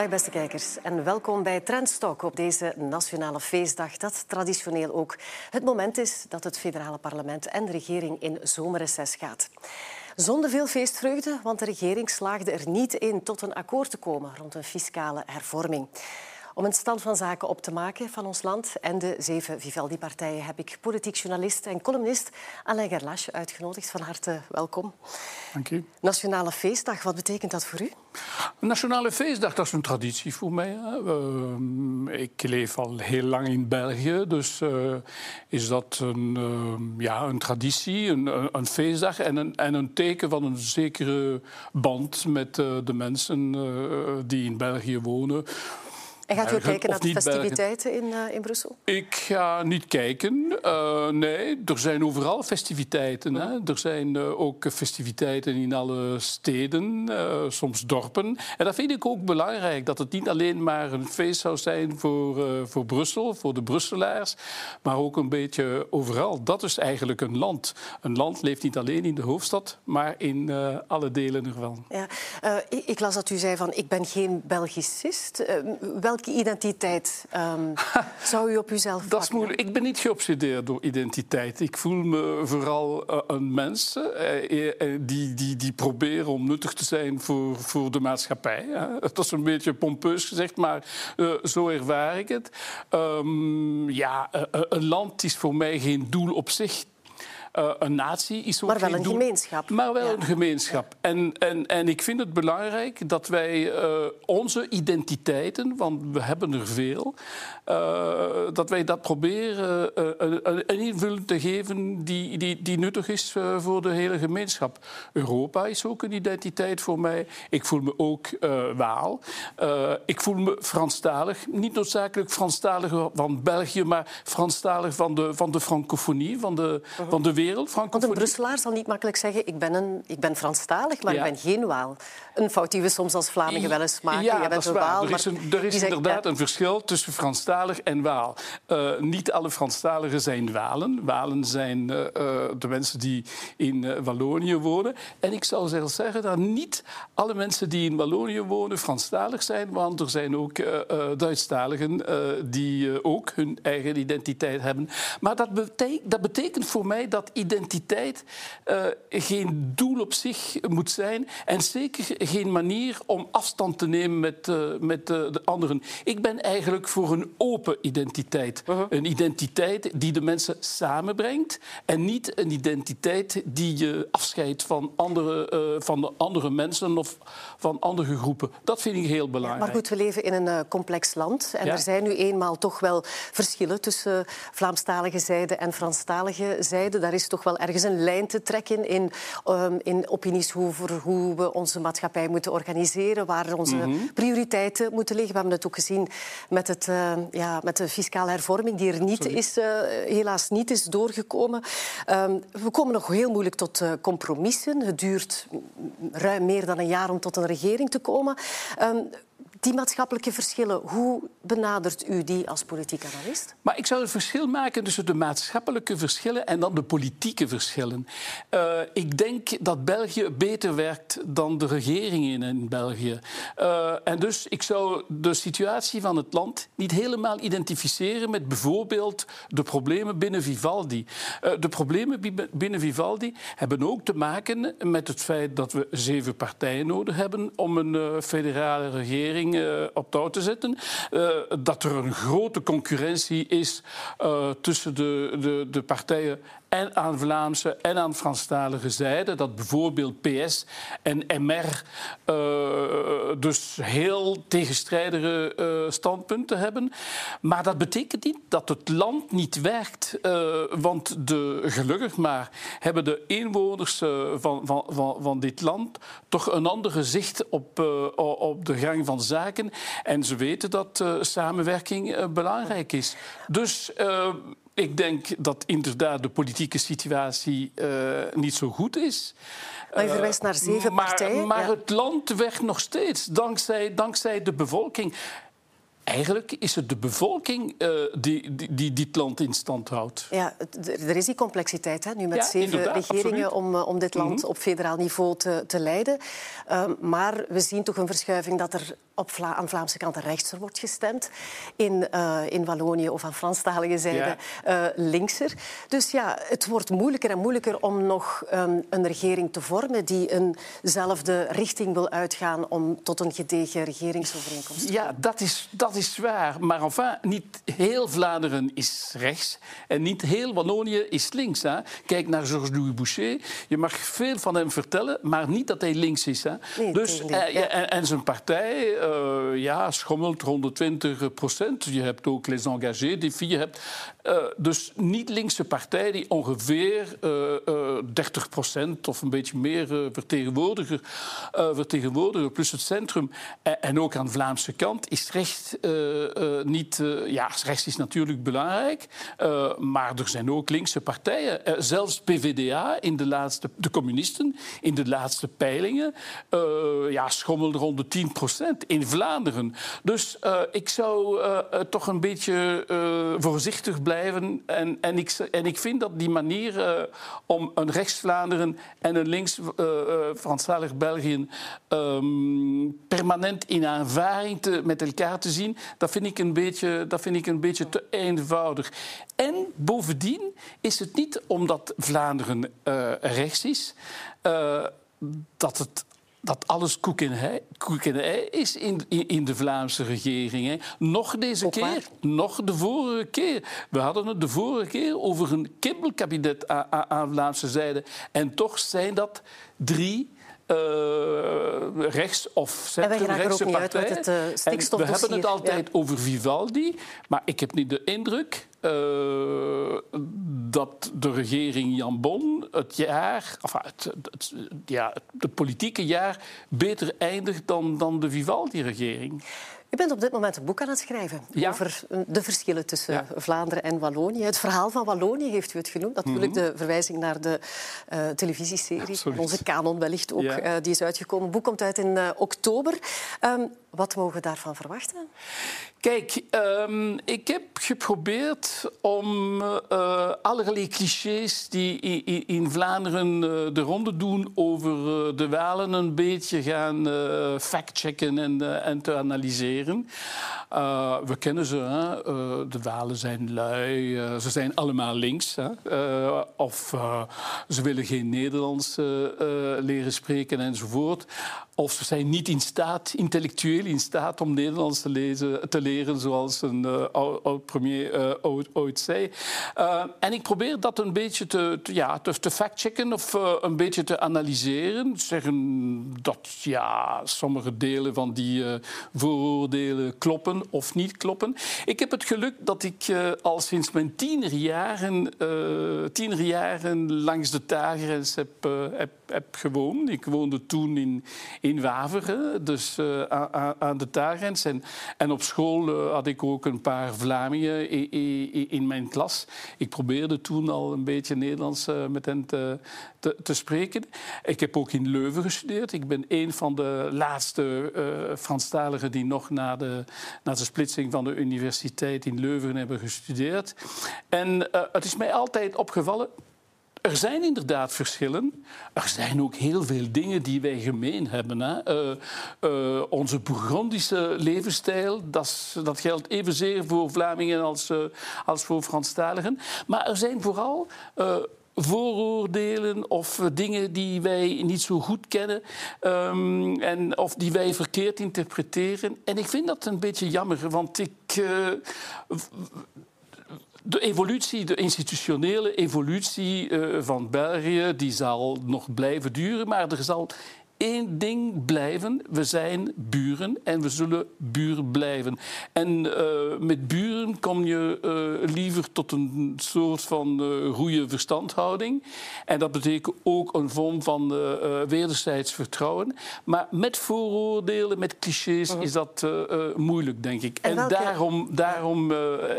Dag beste kijkers en welkom bij Trendstalk op deze nationale feestdag dat traditioneel ook het moment is dat het federale parlement en de regering in zomerreces gaat. Zonder veel feestvreugde, want de regering slaagde er niet in tot een akkoord te komen rond een fiscale hervorming. Om een stand van zaken op te maken van ons land en de zeven Vivaldi-partijen heb ik politiek journalist en columnist Alain Gerlache uitgenodigd. Van harte welkom. Dank u. Nationale feestdag, wat betekent dat voor u? Nationale feestdag, dat is een traditie voor mij. Uh, ik leef al heel lang in België, dus uh, is dat een, uh, ja, een traditie, een, een, feestdag en een, en een teken van een zekere band met de mensen die in België wonen. En gaat u ook kijken naar de festiviteiten in, uh, in Brussel? Ik ga niet kijken. Uh, nee, er zijn overal festiviteiten. Hè. Er zijn uh, ook festiviteiten in alle steden, soms dorpen. En dat vind ik ook belangrijk, dat het niet alleen maar een feest zou zijn voor, voor Brussel, voor de Brusselaars, maar ook een beetje overal. Dat is eigenlijk een land. Een land leeft niet alleen in de hoofdstad, maar in alle delen ervan. Ja. Ik, ik, las dat u zei van, ik ben geen Belgicist. Welke identiteit um, zou u op uzelf Dat is moeilijk. Ik ben niet geobsedeerd door identiteit. Ik voel me vooral uh, een mens uh, die, die, die proberen om nuttig te zijn voor, voor de maatschappij. Dat is een beetje pompeus gezegd, maar uh, zo ervaar ik het. Um, ja, een land is voor mij geen doel op zich. Uh, een natie is ook Maar wel een doel, gemeenschap. Maar wel ja. een gemeenschap. En, en, en ik vind het belangrijk dat wij uh, onze identiteiten, want we hebben er veel, uh, dat wij dat proberen een, invulling te geven die, die, die nuttig is voor de hele gemeenschap. Europa is ook een identiteit voor mij. Ik voel me ook Waal. ik voel me Franstalig. Niet noodzakelijk Franstalig van België, maar Franstalig van de, van de francofonie, van de, -huh. van de wereld. Want een Brusselaar zal niet makkelijk zeggen: ik ben, een, ik ben Franstalig, maar ja. ik ben geen Waal. Een fout die we soms als Vlamingen wel eens maken. Ja, bent dat is Waal, er is, een, er is inderdaad een verschil tussen Franstalig en Waal. Uh, niet alle Franstaligen zijn Walen. Walen zijn uh, de mensen die in uh, Wallonië wonen. En ik zou zelfs zeggen dat niet alle mensen die in Wallonië wonen Franstalig zijn, want er zijn ook Duitsstaligen die ook hun eigen identiteit hebben. Maar dat betekent, dat betekent voor mij dat identiteit uh, geen doel op zich moet zijn en zeker geen manier om afstand te nemen met, uh, met uh, de anderen. Ik ben eigenlijk voor een open identiteit. -huh. Een identiteit die de mensen samenbrengt en niet een identiteit die je afscheidt van andere, van de andere mensen of van andere groepen. Dat vind ik heel belangrijk. Ja, maar goed, we leven in een complex land en ja. er zijn nu eenmaal toch wel verschillen tussen Vlaamstalige zijde en Franstalige zijde. Daar is toch wel ergens een lijn te trekken in, um, in opinies over hoe we onze maatschappij moeten organiseren, waar onze mm -hmm. prioriteiten moeten liggen. We hebben het ook gezien met, het, uh, ja, met de fiscale hervorming, die er niet is, uh, helaas niet is doorgekomen. Um, we komen nog heel moeilijk tot uh, compromissen. Het duurt ruim meer dan een jaar om tot een regering te komen. Um, die maatschappelijke verschillen, hoe benadert u die als politiek analist? Maar ik zou een verschil maken tussen de maatschappelijke verschillen en dan de politieke verschillen. Uh, ik denk dat België beter werkt dan de regeringen in België. Uh, en dus ik zou de situatie van het land niet helemaal identificeren met bijvoorbeeld de problemen binnen Vivaldi. Uh, de problemen binnen Vivaldi hebben ook te maken met het feit dat we zeven partijen nodig hebben om een federale regering uh, op touw te zetten. Uh, dat er een grote concurrentie is uh, tussen de, de, de partijen en aan Vlaamse en aan Franstalige zijde. Dat bijvoorbeeld PS en MR uh, dus heel tegenstrijdige uh, standpunten hebben. Maar dat betekent niet dat het land niet werkt. Uh, want de, gelukkig maar hebben de inwoners van, van, van, van dit land toch een ander gezicht op, op de gang van zaken. En ze weten dat samenwerking belangrijk is. Dus ik denk dat inderdaad de politieke situatie uh, niet zo goed is. Maar je verwijst naar zeven partijen. Maar ja. het land werkt nog steeds, dankzij, dankzij de bevolking. Eigenlijk is het de bevolking uh, die, die, die, dit land in stand houdt. Ja, er is die complexiteit hè, nu met zeven regeringen om, om dit land mhm. op federaal niveau te, te leiden. Uh, maar we zien toch een verschuiving dat er op Vla aan Vlaamse kant rechtser wordt gestemd. In, uh, in Wallonië of aan Franstalige zijde ja. linkser. Dus ja, het wordt moeilijker en moeilijker om nog um, een regering te vormen die eenzelfde richting wil uitgaan om tot een gedegen regeringsovereenkomst te komen. Ja, dat is, dat is waar. Maar enfin, niet heel Vlaanderen is rechts en niet heel Wallonië is links. Hè. Kijk naar Georges-Louis Boucher. Je mag veel van hem vertellen, maar niet dat hij links is. Hè. Nee, dus, uh, en, en, zijn partij uh, ja, schommelt rond de 20 procent. Je hebt ook Les Engagés, die vier hebt. Uh, dus niet linkse partij die ongeveer 30 procent of een beetje meer vertegenwoordiger, vertegenwoordiger, plus het centrum. en ook aan de Vlaamse kant is recht uh, niet... Uh, ja, rechts is natuurlijk belangrijk, maar er zijn ook linkse partijen. zelfs PVDA, in de, laatste, de communisten, in de laatste peilingen... ja, schommelden rond de 10 procent in Vlaanderen. Dus ik zou toch een beetje voorzichtig blijven. En, en, ik, en ik vind dat die manier om een rechts-Vlaanderen en een links-Franstalig België... Um, permanent in aanvaring te, met elkaar te zien, dat vind ik een beetje, dat vind ik een beetje te eenvoudig. En bovendien is het niet omdat Vlaanderen uh, rechts is, uh, dat het dat alles koek en, ei, koek en ei is in, in, de Vlaamse regering. Hè. Nog deze keer, nog de vorige keer. We hadden het de vorige keer over een kibbelkabinet aan, aan Vlaamse zijde. En toch zijn dat drie rechts of centrumrechtse partijen. Uit het, uh, we hebben het altijd over Vivaldi, maar ik heb niet de indruk uh, dat de regering Jan Bon het jaar, of het, het, ja, het politieke jaar beter eindigt dan, dan de Vivaldi-regering. U bent op dit moment een boek aan het schrijven over de verschillen tussen Vlaanderen en Wallonië. Het verhaal van Wallonië heeft u het genoemd. Natuurlijk mm de verwijzing naar de uh, televisieserie, onze kanon wellicht ook, uh, die is uitgekomen. Het boek komt uit in uh, oktober. Um, wat mogen we daarvan verwachten? Kijk, um, ik heb geprobeerd om uh, allerlei clichés die in, Vlaanderen uh, de ronde doen over uh, de Walen een beetje gaan factchecken en, en te analyseren. we kennen ze, hè? de Walen zijn lui, ze zijn allemaal links. Hè? of ze willen geen Nederlands leren spreken enzovoort. Of ze zijn niet in staat, intellectueel in staat om Nederlands te, lezen, te leren, zoals een uh, oud-premier uh, ooit, zei. Uh, en ik probeer dat een beetje te, ja, te, factchecken of een beetje te analyseren. Zeggen dat ja, sommige delen van die vooroordelen kloppen of niet kloppen. Ik heb het geluk dat ik al sinds mijn tienerjaren, tienerjaren langs de Tagrens heb, heb, heb gewoond. Ik woonde toen in in Waveren, dus uh, aan, de taalgrens. En, en op school uh, had ik ook een paar Vlamingen in, mijn klas. Ik probeerde toen al een beetje Nederlands uh, met hen te, te, spreken. Ik heb ook in Leuven gestudeerd. Ik ben een van de laatste Franstaligen die nog na de, na de splitsing van de universiteit in Leuven hebben gestudeerd. En het is mij altijd opgevallen er zijn inderdaad verschillen. Er zijn ook heel veel dingen die wij gemeen hebben. Hè. Uh, uh, onze Bourgondische levensstijl, dat, geldt evenzeer voor Vlamingen als, uh, als voor Franstaligen. Maar er zijn vooral vooroordelen of dingen die wij niet zo goed kennen um, en, of die wij verkeerd interpreteren. En ik vind dat een beetje jammer, want ik de evolutie, de institutionele evolutie uh, van België, die zal nog blijven duren, maar er zal één ding blijven. We zijn buren en we zullen buren blijven. En uh, met buren kom je uh, liever tot een soort van uh, goede verstandhouding. En dat betekent ook een vorm van wederzijds vertrouwen. Maar met vooroordelen, met clichés, -huh. is dat moeilijk, denk ik. En, en welke... daarom, daarom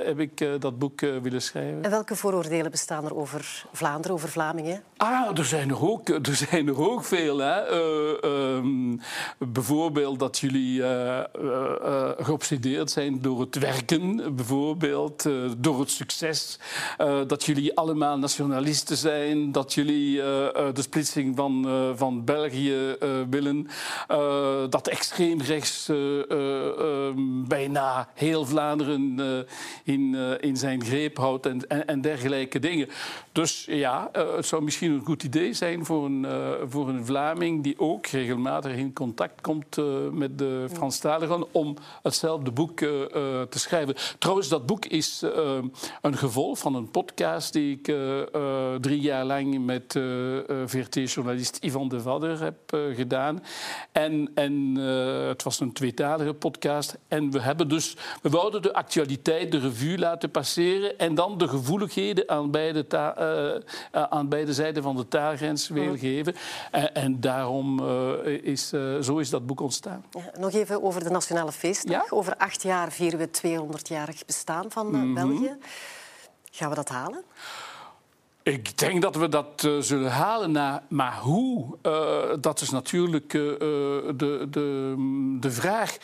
heb ik dat boek willen schrijven. En welke vooroordelen bestaan er over Vlaanderen, over Vlamingen? Ah, er zijn er ook, er zijn er ook veel. Hè ehm, bijvoorbeeld dat jullie geobsedeerd zijn door het werken, bijvoorbeeld, door het succes. dat jullie allemaal nationalisten zijn, dat jullie de splitsing van, van België willen. dat extreem rechts ehm, bijna heel Vlaanderen in, in zijn greep houdt en, en, dergelijke dingen. Dus ja, uh, het zou misschien een goed idee zijn voor een, uh, voor een Vlaming die ook regelmatig in contact komt uh, met de Franstaligen om hetzelfde boek te schrijven. Trouwens, dat boek is een gevolg van een podcast die ik drie jaar lang met VRT-journalist Ivan de Vadder heb gedaan. En, en het was een tweetalige podcast. En we hebben dus, we wouden de actualiteit, de revue laten passeren en dan de gevoeligheden aan beide ta aan beide zijden van de taalgrens weergeven. En, en daarom is, uh, zo is dat boek ontstaan. Ja, nog even over de Nationale Feestdag. Ja? Over acht jaar vieren we het 200-jarig bestaan van mm -hmm. België. Gaan we dat halen? Ik denk dat we dat uh, zullen halen, na, maar hoe? Uh, dat is natuurlijk uh, de, de, de vraag.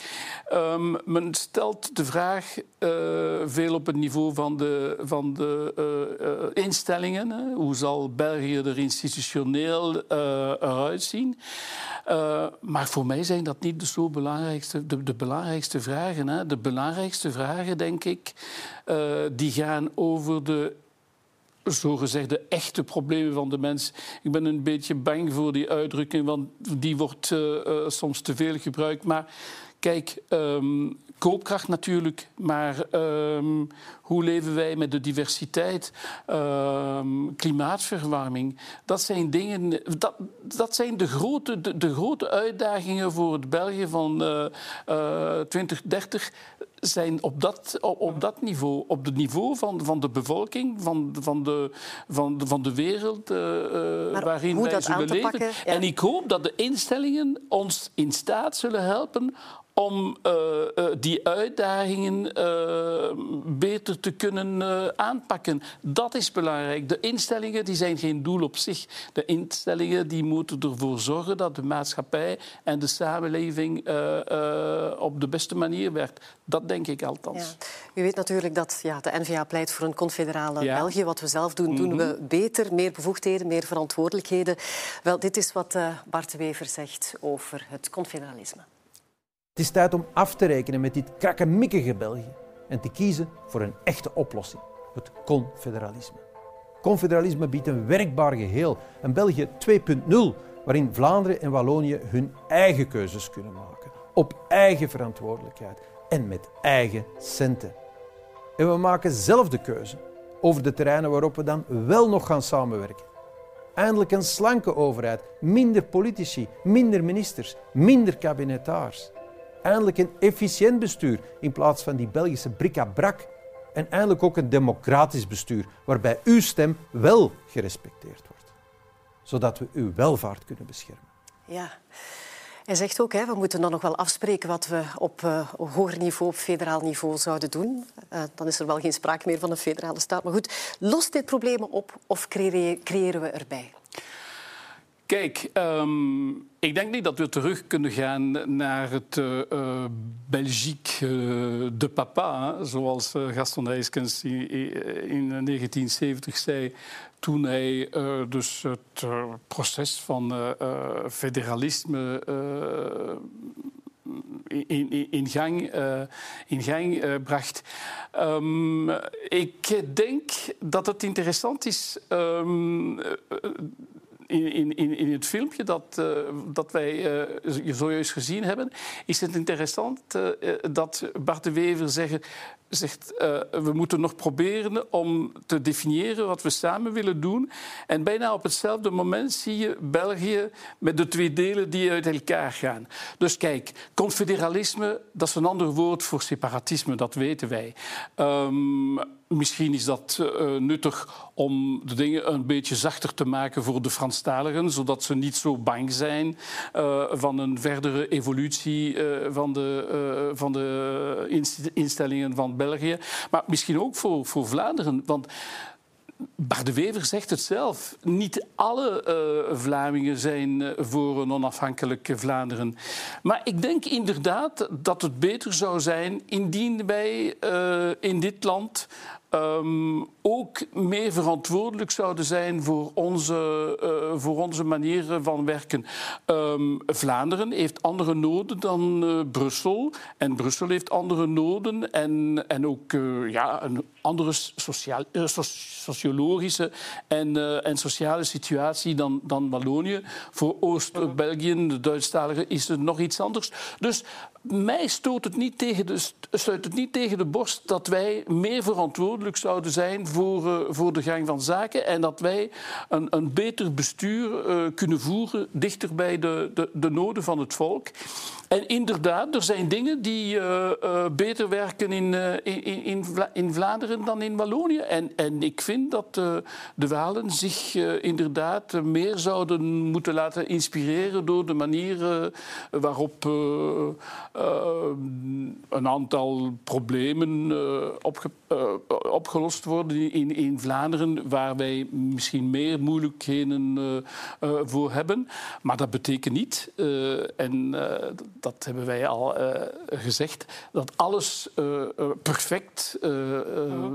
Um, men stelt de vraag veel op het niveau van de, van de instellingen. Hè? Hoe zal België er institutioneel eruit zien? maar voor mij zijn dat niet de, zo belangrijkste, de, de belangrijkste vragen. Hè? De belangrijkste vragen, denk ik, die gaan over de zogezegde echte problemen van de mens. Ik ben een beetje bang voor die uitdrukking, want die wordt uh, uh, soms te veel gebruikt. Maar kijk, um, koopkracht natuurlijk, maar um, hoe leven wij met de diversiteit, um, klimaatverwarming? Dat zijn dingen, dat, dat zijn de grote, de, de grote uitdagingen voor het België van uh, 2030 zijn op dat, op dat niveau, op het niveau van, van de bevolking, van, van, de, van, de, van de wereld uh, waarin wij zullen leven. Pakken, ja. En ik hoop dat de instellingen ons in staat zullen helpen om uh, uh, die uitdagingen uh, beter te kunnen aanpakken. Dat is belangrijk. De instellingen die zijn geen doel op zich. De instellingen die moeten ervoor zorgen dat de maatschappij en de samenleving op de beste manier werkt. Dat denk ik althans. Ja. U weet natuurlijk dat ja, de NVA pleit voor een confederale ja. België. Wat we zelf doen, doen we mhm. beter. Meer bevoegdheden, meer verantwoordelijkheden. Wel, dit is wat Bart Wever zegt over het confederalisme. Het is tijd om af te rekenen met dit krakkemikkige België en te kiezen voor een echte oplossing, het confederalisme. Confederalisme biedt een werkbaar geheel, een België 2.0, waarin Vlaanderen en Wallonië hun eigen keuzes kunnen maken, op eigen verantwoordelijkheid en met eigen centen. En we maken zelf de keuze over de terreinen waarop we dan wel nog gaan samenwerken. Eindelijk een slanke overheid, minder politici, minder ministers, minder kabinetaars eindelijk een efficiënt bestuur in plaats van die Belgische bric-à-brac. En eindelijk ook een democratisch bestuur waarbij uw stem wel gerespecteerd wordt. Zodat we uw welvaart kunnen beschermen. Ja. Hij zegt ook, hè, we moeten dan nog wel afspreken wat we op uh, hoger niveau, op federaal niveau zouden doen. Uh, dan is er wel geen sprake meer van een federale staat. Maar goed, lost dit problemen op of creëren we erbij? Kijk, um, ik denk niet dat we terug kunnen gaan naar het uh, Belgique uh, de papa, zoals Gaston Heiskens in, in 1970 zei toen hij dus het proces van federalisme in, in, in, gang, in gang bracht. Um, ik denk dat het interessant is. Um, in, in, in het filmpje dat, uh, dat wij uh, zojuist gezien hebben, is het interessant uh, dat Bart de Wever zegt, zegt we moeten nog proberen om te definiëren wat we samen willen doen. En bijna op hetzelfde moment zie je België met de twee delen die uit elkaar gaan. Dus kijk, confederalisme, dat is een ander woord voor separatisme, dat weten wij. Um, Misschien is dat uh, nuttig om de dingen een beetje zachter te maken voor de Franstaligen, zodat ze niet zo bang zijn uh, van een verdere evolutie van de, van de instellingen van België. Maar misschien ook voor, voor Vlaanderen. Want Bart de Wever zegt het zelf. Niet alle uh, Vlamingen zijn uh, voor een onafhankelijk Vlaanderen. Maar ik denk inderdaad dat het beter zou zijn indien wij uh, in dit land Um, ook meer verantwoordelijk zouden zijn voor onze, uh, voor onze manier van werken. Um, Vlaanderen heeft andere noden dan uh, Brussel. En Brussel heeft andere noden en, en ook uh, ja, een andere sociaal, so sociologische en, en, sociale situatie dan, dan Wallonië. Voor Oost-België, de Duitsstaligen, is het nog iets anders. Dus mij stoot het niet tegen de, stuit het niet tegen de borst dat wij meer verantwoordelijk zouden zijn voor, uh, voor de gang van zaken en dat wij een, een beter bestuur uh, kunnen voeren dichter bij de, de, de noden van het volk. En inderdaad, er zijn dingen die uh, uh, beter werken in, uh, in, in, in, Vlaanderen dan in Wallonië. En, en ik vind dat de Walen zich inderdaad meer zouden moeten laten inspireren door de manier waarop een aantal problemen opge opgelost worden in, in Vlaanderen, waar wij misschien meer moeilijkheden voor hebben. Maar dat betekent niet, en dat hebben wij al gezegd, dat alles perfect uh,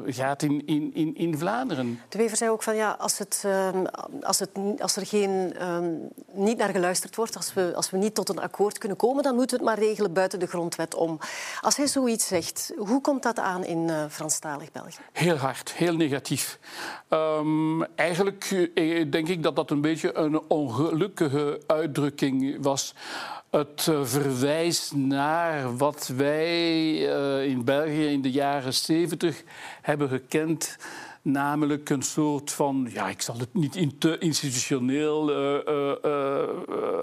gaat in, in, in Vlaanderen. De Wever zei ook van ja, als, het, ehm, als, het, als er geen, um, niet naar geluisterd wordt, als we, als we niet tot een akkoord kunnen komen, dan moeten we het maar regelen buiten de grondwet om. Als hij zoiets zegt, hoe komt dat aan in België? Heel hard, heel negatief. Um, eigenlijk denk ik dat dat een beetje een ongelukkige uitdrukking was het uh, verwijst naar wat wij uh, in België in de jaren 70 hebben gekend. Namelijk een soort van, ja, ik zal het niet te institutioneel uh,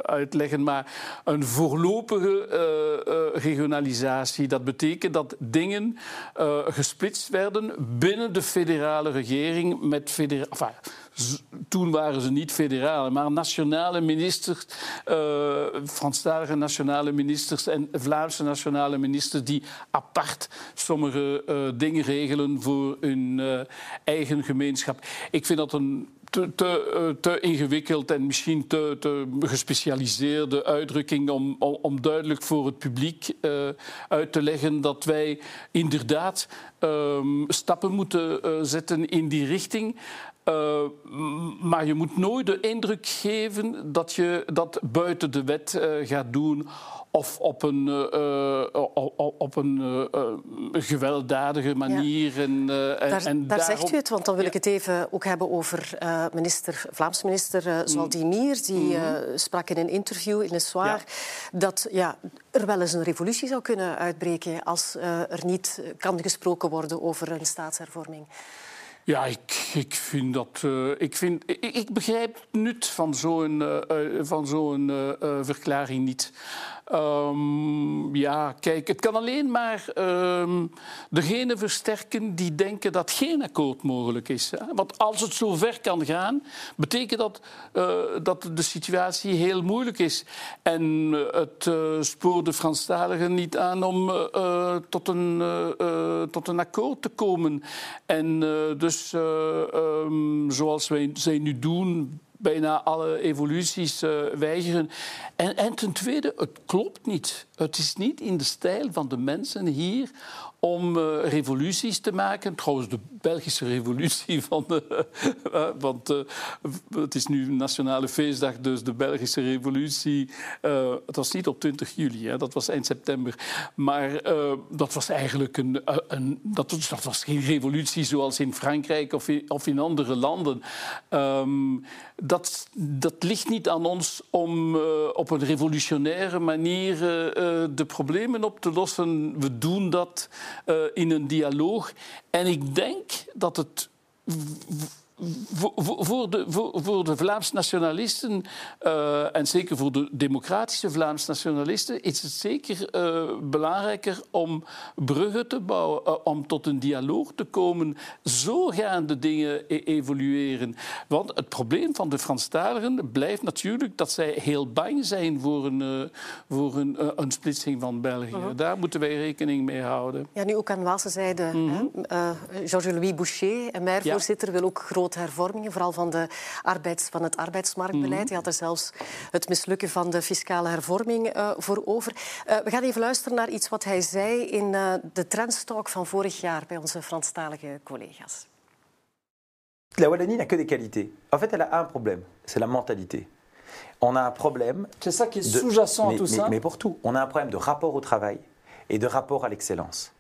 uitleggen, maar een voorlopige regionalisatie. Dat betekent dat dingen gesplitst werden binnen de federale regering met federa enfin, toen waren ze niet federale, maar nationale ministers, uh, Franstalige nationale ministers en Vlaamse nationale ministers die apart sommige uh, dingen regelen voor hun uh, eigen gemeenschap. Ik vind dat een te, te, te, ingewikkeld en misschien te, te gespecialiseerde uitdrukking om, om, duidelijk voor het publiek uit te leggen dat wij inderdaad um, stappen moeten zetten in die richting. Uh, maar je moet nooit de indruk geven dat je dat buiten de wet uh, gaat doen of op een, uh, op een gewelddadige manier. Ja. En, daar, en daar daarom... zegt u het, want dan wil ik het even ook hebben over minister, Vlaams minister Zwaldimir. Die mm -hmm. sprak in een interview in Le Soir ja. dat ja, er wel eens een revolutie zou kunnen uitbreken als er niet kan gesproken worden over een staatshervorming. Ja, ik, ik vind dat. Uh, ik, vind, ik, ik, begrijp het nut van zo'n uh, van zo'n verklaring niet. Um, ja, kijk, het kan alleen maar um, degene versterken die denken dat geen akkoord mogelijk is. Want als het zo ver kan gaan, betekent dat dat de situatie heel moeilijk is. En het spoort de Franstaligen niet aan om tot, een, tot een akkoord te komen. En dus, um, zoals wij, zij nu doen bijna alle evoluties uh, weigeren. En, en ten tweede, het klopt niet. Het is niet in de stijl van de mensen hier om uh, revoluties te maken. Trouwens, de Belgische revolutie van... De, uh, want uh, het is nu Nationale Feestdag, dus de Belgische revolutie... het was niet op 20 juli, hè, dat was eind september. Maar dat was eigenlijk een... een dat, dat, was geen revolutie zoals in Frankrijk of in, of in andere landen. Um, dat, dat ligt niet aan ons om op een revolutionaire manier de problemen op te lossen. We doen dat in een dialoog. En ik denk dat het voor de, voor de Vlaams nationalisten, uh, en zeker voor de democratische Vlaams nationalisten, is het zeker uh, belangrijker om bruggen te bouwen, uh, om tot een dialoog te komen. Zo gaan de dingen e evolueren. Want het probleem van de Franstaligen blijft natuurlijk dat zij heel bang zijn voor een, voor een, een splitsing van België. -huh. Daar moeten wij rekening mee houden. Ja, nu ook aan Waalse zijde. -hmm. Georges-Louis Boucher, en voorzitter, ja. wil ook groot grote hervormingen, vooral van, de arbeids, van het arbeidsmarktbeleid. Hij had er zelfs het mislukken van de fiscale hervorming uh, voor over. Uh, we gaan even luisteren naar iets wat hij zei in uh, de Trendstalk van vorig jaar bij onze Franstalige collega's. La Wallonie n'a que des qualités. En fait, elle a un problème, c'est la mentalité. On a un problème. C'est ça qui est sous-jacent à tout mais, ça. Mais pour tout, on a un problème de rapport au travail et de rapport à l'excellence.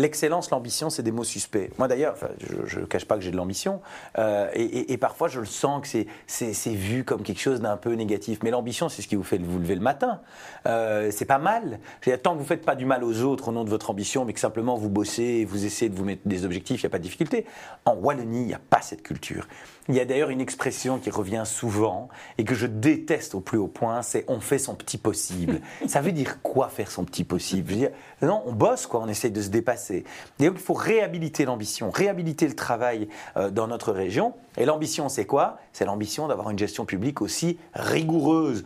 L'excellence, l'ambition, c'est des mots suspects. Moi d'ailleurs, je ne cache pas que j'ai de l'ambition, euh, et, parfois je le sens que c'est vu comme quelque chose d'un peu négatif. Mais l'ambition, c'est ce qui vous fait vous lever le matin. Euh, c'est pas mal. Tant que vous faites pas du mal aux autres au nom de votre ambition, mais que simplement vous bossez et vous essayez de vous mettre des objectifs, il n'y a pas de difficulté. En Wallonie, il n'y a pas cette culture. Il y a d'ailleurs une expression qui revient souvent et que je déteste au plus haut point, c'est on fait son petit possible. Ça veut dire quoi faire son petit possible? Dire, non, on bosse quoi, on essaye de se dépasser. Et donc il faut réhabiliter l'ambition, réhabiliter le travail euh, dans notre région. Et l'ambition, c'est quoi? C'est l'ambition d'avoir une gestion publique aussi rigoureuse.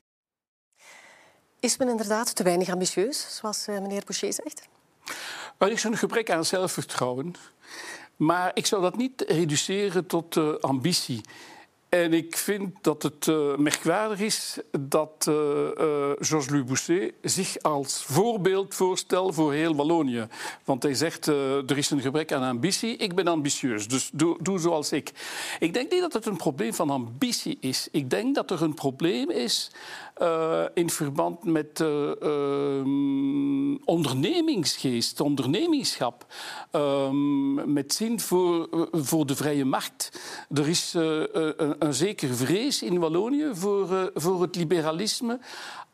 Is men inderdaad te weinig ambitieus, zoals uh, meneer Boucher zegt? Er is een gebrek aan zelfvertrouwen. Maar ik zou dat niet reduceren tot uh, ambitie. En ik vind dat het uh, merkwaardig is dat uh, uh, Georges-Louis zich als voorbeeld voorstelt voor heel Wallonië. Want hij zegt, er is een gebrek aan ambitie, ik ben ambitieus, dus doe, doe zoals ik. Ik denk niet dat het een probleem van ambitie is. Ik denk dat er een probleem is in verband met uh, ondernemingsgeest, ondernemingschap, ehm, met zin voor, voor de vrije markt. Er is een, een zeker vrees in Wallonië voor, voor het liberalisme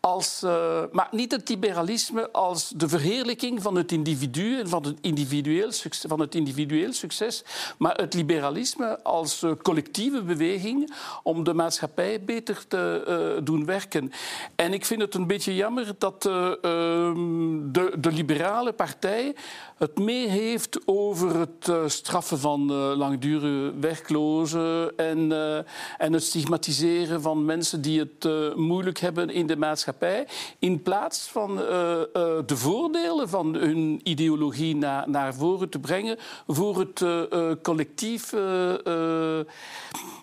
als, uh, maar niet het liberalisme als de verheerlijking van het individu en van het individueel, succes, van het individueel succes, maar het liberalisme als uh, collectieve beweging om de maatschappij beter te uh, doen werken. En ik vind het een beetje jammer dat ehm, de, de, liberale partij het meer heeft over het straffen van langdurige werklozen en, en het stigmatiseren van mensen die het moeilijk hebben in de maatschappij in plaats van uh, uh, de voordelen van hun ideologie na, naar voren te brengen voor het uh, collectief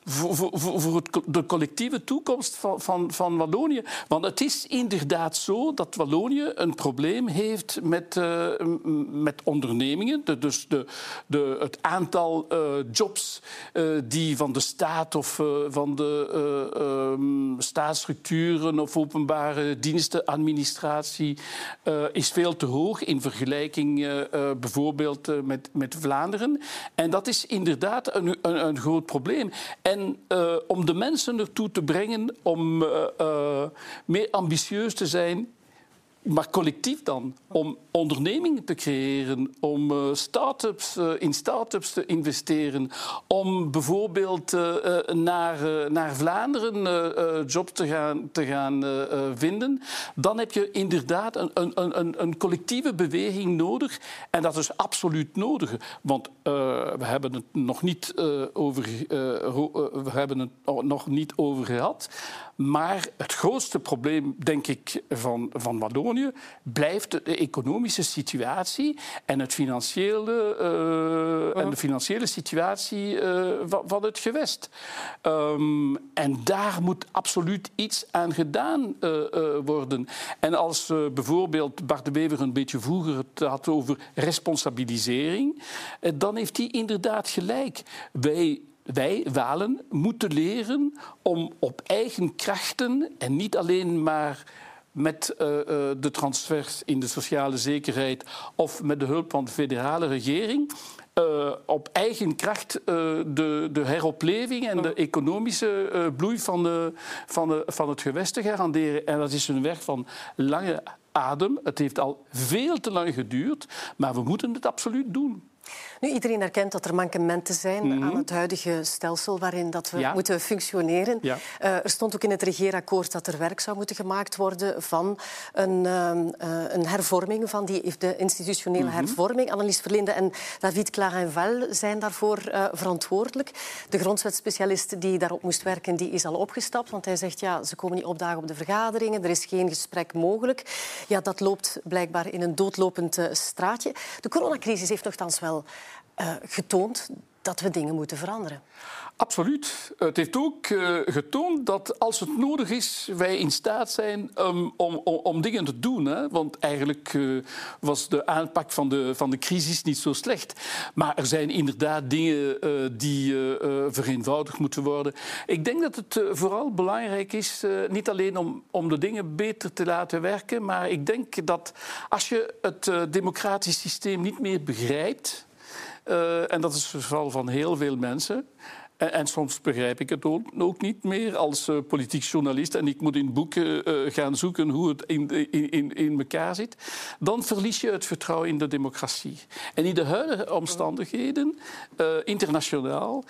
voor, voor, voor de collectieve toekomst van, van, van Wallonië. Want het is inderdaad zo dat Wallonië een probleem heeft met, met ondernemingen. De, dus de, de, het aantal jobs die van de staat of van de staatsstructuren of openbare dienstenadministratie is veel te hoog in vergelijking bijvoorbeeld met, met Vlaanderen. En dat is inderdaad een, een, een groot probleem. En om de mensen ertoe te brengen om meer ambitieus te zijn maar collectief dan, om ondernemingen te creëren, om uh, start-ups, in start-ups te investeren, om bijvoorbeeld uh, naar, naar Vlaanderen jobs te gaan, te gaan vinden, dan heb je inderdaad een, een, een, een, collectieve beweging nodig. En dat is absoluut nodig, want we hebben het nog niet over, we hebben het nog niet over gehad. Maar het grootste probleem, denk ik, van, van Wallonië blijft de economische situatie en, het financiële, uh, en de financiële situatie uh, van, van, het gewest. Um, en daar moet absoluut iets aan gedaan uh, worden. En als bijvoorbeeld Bart de Wever een beetje vroeger het had over responsabilisering, dan heeft hij inderdaad gelijk. Wij wij, Walen, moeten leren om op eigen krachten en niet alleen maar met uh, uh, de transfers in de sociale zekerheid of met de hulp van de federale regering. Uh, op eigen kracht de, de, heropleving en de economische bloei van, de, van, de, van het gewest te garanderen. En dat is een werk van lange adem. Het heeft al veel te lang geduurd, maar we moeten het absoluut doen. Nu, iedereen erkent dat er mankementen zijn mm -hmm. aan het huidige stelsel waarin dat we ja. moeten functioneren. Ja. Uh, er stond ook in het regeerakkoord dat er werk zou moeten gemaakt worden van een, uh, een hervorming, van die, de institutionele mm -hmm. hervorming. Annelies Verlinde en David Clarenval zijn daarvoor uh, verantwoordelijk. De grondwetspecialist die daarop moest werken, die is al opgestapt, want hij zegt ja, ze komen niet opdagen op de vergaderingen, er is geen gesprek mogelijk. Ja, dat loopt blijkbaar in een doodlopend straatje. De coronacrisis heeft nogthans wel uh, getoond dat we dingen moeten veranderen. Absoluut. Het heeft ook uh, getoond dat als het nodig is, wij in staat zijn um, om, om, om, dingen te doen. Want eigenlijk uh, was de aanpak van de, van de crisis niet zo slecht. Maar er zijn inderdaad dingen uh, die vereenvoudigd moeten worden. Ik denk dat het vooral belangrijk is, niet alleen om, om de dingen beter te laten werken, maar ik denk dat als je het democratisch systeem niet meer begrijpt, en dat is het geval van heel veel mensen. En, soms begrijp ik het ook, niet meer als uh, politiek journalist en ik moet in boeken uh, gaan zoeken hoe het in, in, in elkaar zit. Dan verlies je het vertrouwen in de democratie. En in de huidige omstandigheden, internationaal,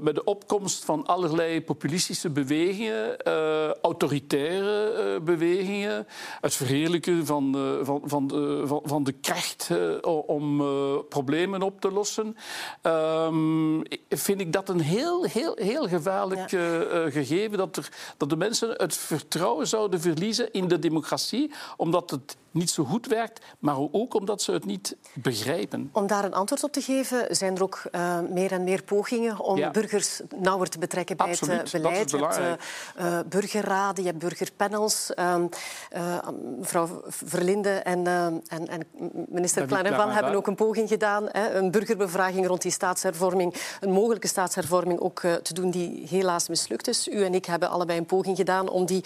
met de opkomst van allerlei populistische bewegingen, autoritaire bewegingen, het verheerlijken van, van, van, de, van, van de kracht om problemen op te lossen, ehm, vind ik dat een heel, heel, heel gevaarlijk ja. uh, gegeven. Dat, er, dat de mensen het vertrouwen zouden verliezen in de democratie, omdat het niet zo goed werkt, maar ook omdat ze het niet begrijpen. Om daar een antwoord op te geven, zijn er ook uh, meer en meer pogingen om burgers nauwer te betrekken bij Absoluut, het beleid. je hebt uh, burgerraden, je hebt burgerpanels. Ehm, mevrouw Verlinde en, en, en minister Klein hebben ook een poging gedaan. Hè, een burgerbevraging rond die staatshervorming, een mogelijke staatshervorming ook te doen die helaas mislukt is. U en ik hebben allebei een poging gedaan om die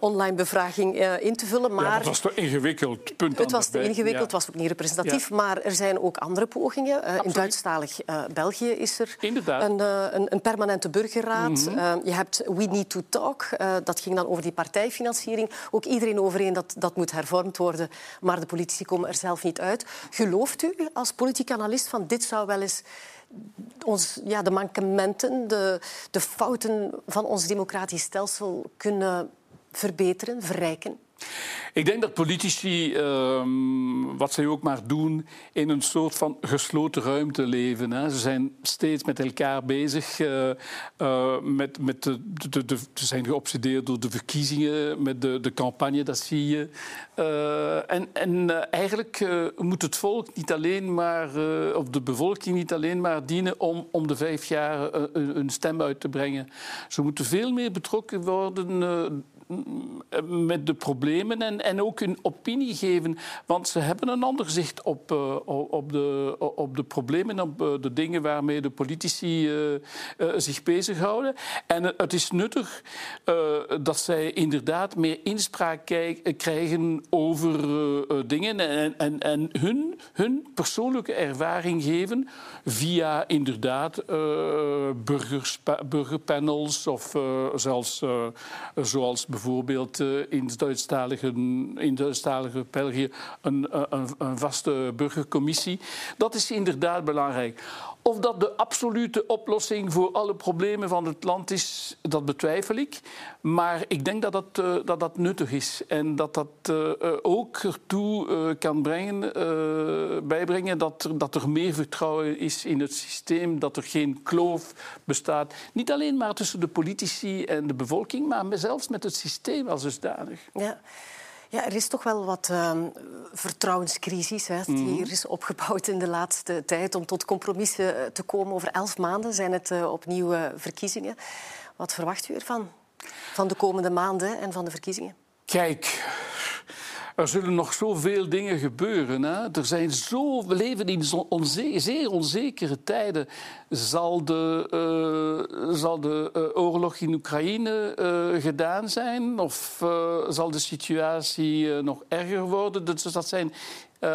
online bevraging in te vullen. Maar ja, dat was toch ingewikkeld. Punt het was te ingewikkeld, het was ook niet representatief. Maar er zijn ook andere pogingen. Uh, in Duitsstalig België is er een, een, een, permanente burgerraad. Mm -hmm. je hebt We Need to Talk. dat ging dan over die partijfinanciering. Ook iedereen overeen dat dat moet hervormd worden. Maar de politici komen er zelf niet uit. Gelooft u als politiek analist van dit zou wel eens ons, ja, de mankementen, de, de fouten van ons democratisch stelsel kunnen verbeteren, verrijken? Ik denk dat politici, uh, wat zij ook maar doen, in een soort van gesloten ruimte leven. Hè. Ze zijn steeds met elkaar bezig. Uh, uh, met, met de, ze zijn geobsedeerd door de verkiezingen, met de, de campagne, dat zie je. Uh, en en eigenlijk moet het volk niet alleen maar, of de bevolking niet alleen maar dienen om om de vijf jaar een stem uit te brengen. Ze moeten veel meer betrokken worden met de problemen en, en ook hun opinie geven. Want ze hebben een ander zicht op, uh, op, de, op de problemen, op uh, de dingen waarmee de politici uh, zich bezighouden. En het is nuttig dat zij inderdaad meer inspraak krijgen over dingen en, en, en hun, hun persoonlijke ervaring geven via inderdaad burgerpanels of zelfs zoals bijvoorbeeld uh, in Duitsstalige, in Duitsstalige België een, een, een vaste burgercommissie. Dat is inderdaad belangrijk. Of dat de absolute oplossing voor alle problemen van het land is, dat betwijfel ik. Maar ik denk dat dat, uh, dat, dat nuttig is. En dat dat ook ertoe kan brengen, bijbrengen dat er, dat er meer vertrouwen is in het systeem. Dat er geen kloof bestaat. Niet alleen maar tussen de politici en de bevolking, maar zelfs met het systeem als dusdanig. Ja. Ja, er is toch wel wat uh, vertrouwenscrisis hè, die hier mhm. is opgebouwd in de laatste tijd om tot compromissen eh, te komen. Over elf maanden zijn het uh, opnieuw uh, verkiezingen. Wat verwacht u ervan? Van de komende maanden en van de verkiezingen? Kijk, er zullen nog zoveel dingen gebeuren. Hè? Er zijn zo, we leven in zeer onzekere tijden. Zal de, uh, zal de uh, oorlog in Oekraïne uh, gedaan zijn? Of zal de situatie nog erger worden? Dus dat zijn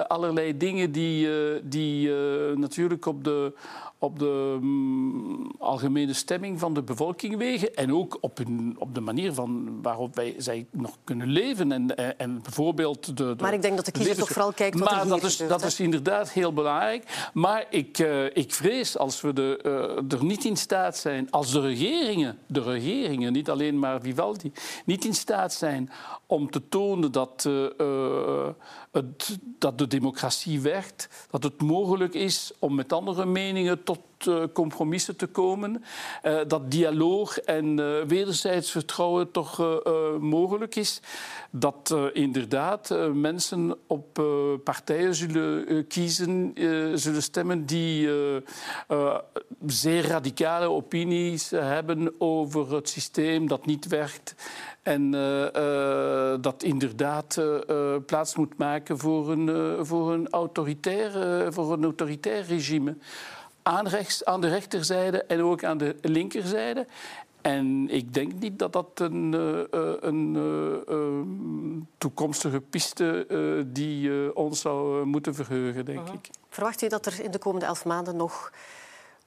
allerlei dingen die, die natuurlijk op de op de um, algemene stemming van de bevolking wegen en ook op, hun, op de manier van waarop wij, zij nog kunnen leven. En, en, en bijvoorbeeld de, de, maar ik denk dat de kiezer toch vooral kijkt wat maar er dat is, gebeurt, dat is inderdaad heel belangrijk. Maar ik, uh, ik vrees als we de, uh, er niet in staat zijn, als de regeringen, de regeringen, niet alleen maar Vivaldi, niet in staat zijn om te tonen dat, uh, het, dat de democratie werkt, dat het mogelijk is om met andere meningen tot compromissen te komen. dat dialoog en wederzijds vertrouwen toch mogelijk is. Dat inderdaad mensen op partijen zullen kiezen, zullen stemmen die zeer radicale opinies hebben over het systeem dat niet werkt en dat inderdaad plaats moet maken voor een, voor een, autoritair, voor een autoritair regime. Aan, rechts, aan de rechterzijde en ook aan de linkerzijde. En ik denk niet dat dat een, een toekomstige piste die ons zou moeten verheugen, denk -huh. ik. Verwacht u dat er in de komende elf maanden nog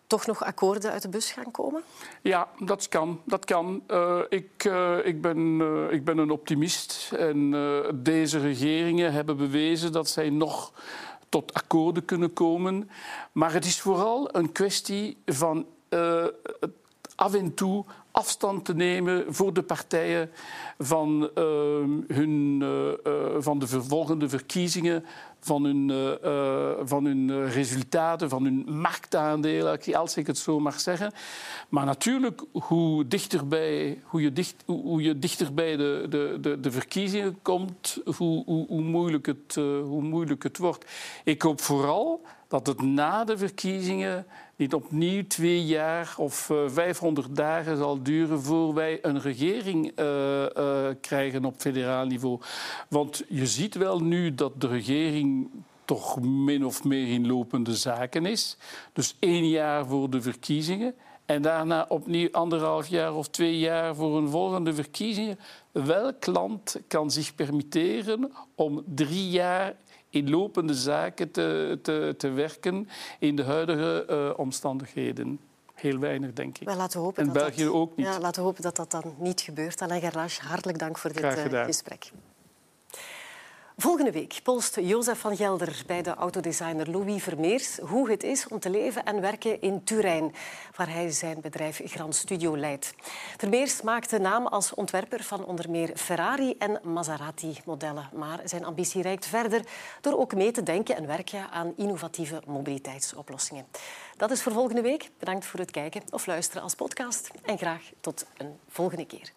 toch nog akkoorden uit de bus gaan komen? Ja, dat kan. Dat kan. Uh, ik, uh, ik, ben, uh, ik ben een optimist. En deze regeringen hebben bewezen dat zij nog tot akkoorden kunnen komen. Maar het is vooral een kwestie van af en toe afstand te nemen voor de partijen van, hun, van de vervolgende verkiezingen van hun, uh, van hun resultaten, van hun marktaandelen, als ik het zo mag zeggen. Maar natuurlijk, hoe, dichterbij, hoe, je, dicht, hoe je dichter bij de, de, de, de verkiezingen komt, hoe, hoe, hoe, moeilijk het, hoe moeilijk het wordt. Ik hoop vooral dat het na de verkiezingen niet opnieuw twee jaar of uh, 500 dagen zal duren voor wij een regering uh, uh, krijgen op federaal niveau. Want je ziet wel nu dat de regering toch min of meer in lopende zaken is. Dus één jaar voor de verkiezingen. En daarna opnieuw anderhalf jaar of twee jaar voor een volgende verkiezingen. Welk land kan zich permitteren om drie jaar in lopende zaken te, te, te werken in de huidige uh, omstandigheden. Heel weinig, denk ik. Laten we hopen en dat België dat, ook niet. Ja, laten we hopen dat dat dan niet gebeurt. Alain Gerlache, hartelijk dank voor dit uh, gesprek. Volgende week polst Jozef van Gelder bij de autodesigner Louis Vermeers hoe het is om te leven en werken in Turijn, waar hij zijn bedrijf Grand Studio leidt. Vermeers maakte naam als ontwerper van onder meer Ferrari en Maserati-modellen. Maar zijn ambitie reikt verder door ook mee te denken en werken aan innovatieve mobiliteitsoplossingen. Dat is voor volgende week. Bedankt voor het kijken of luisteren als podcast en graag tot een volgende keer.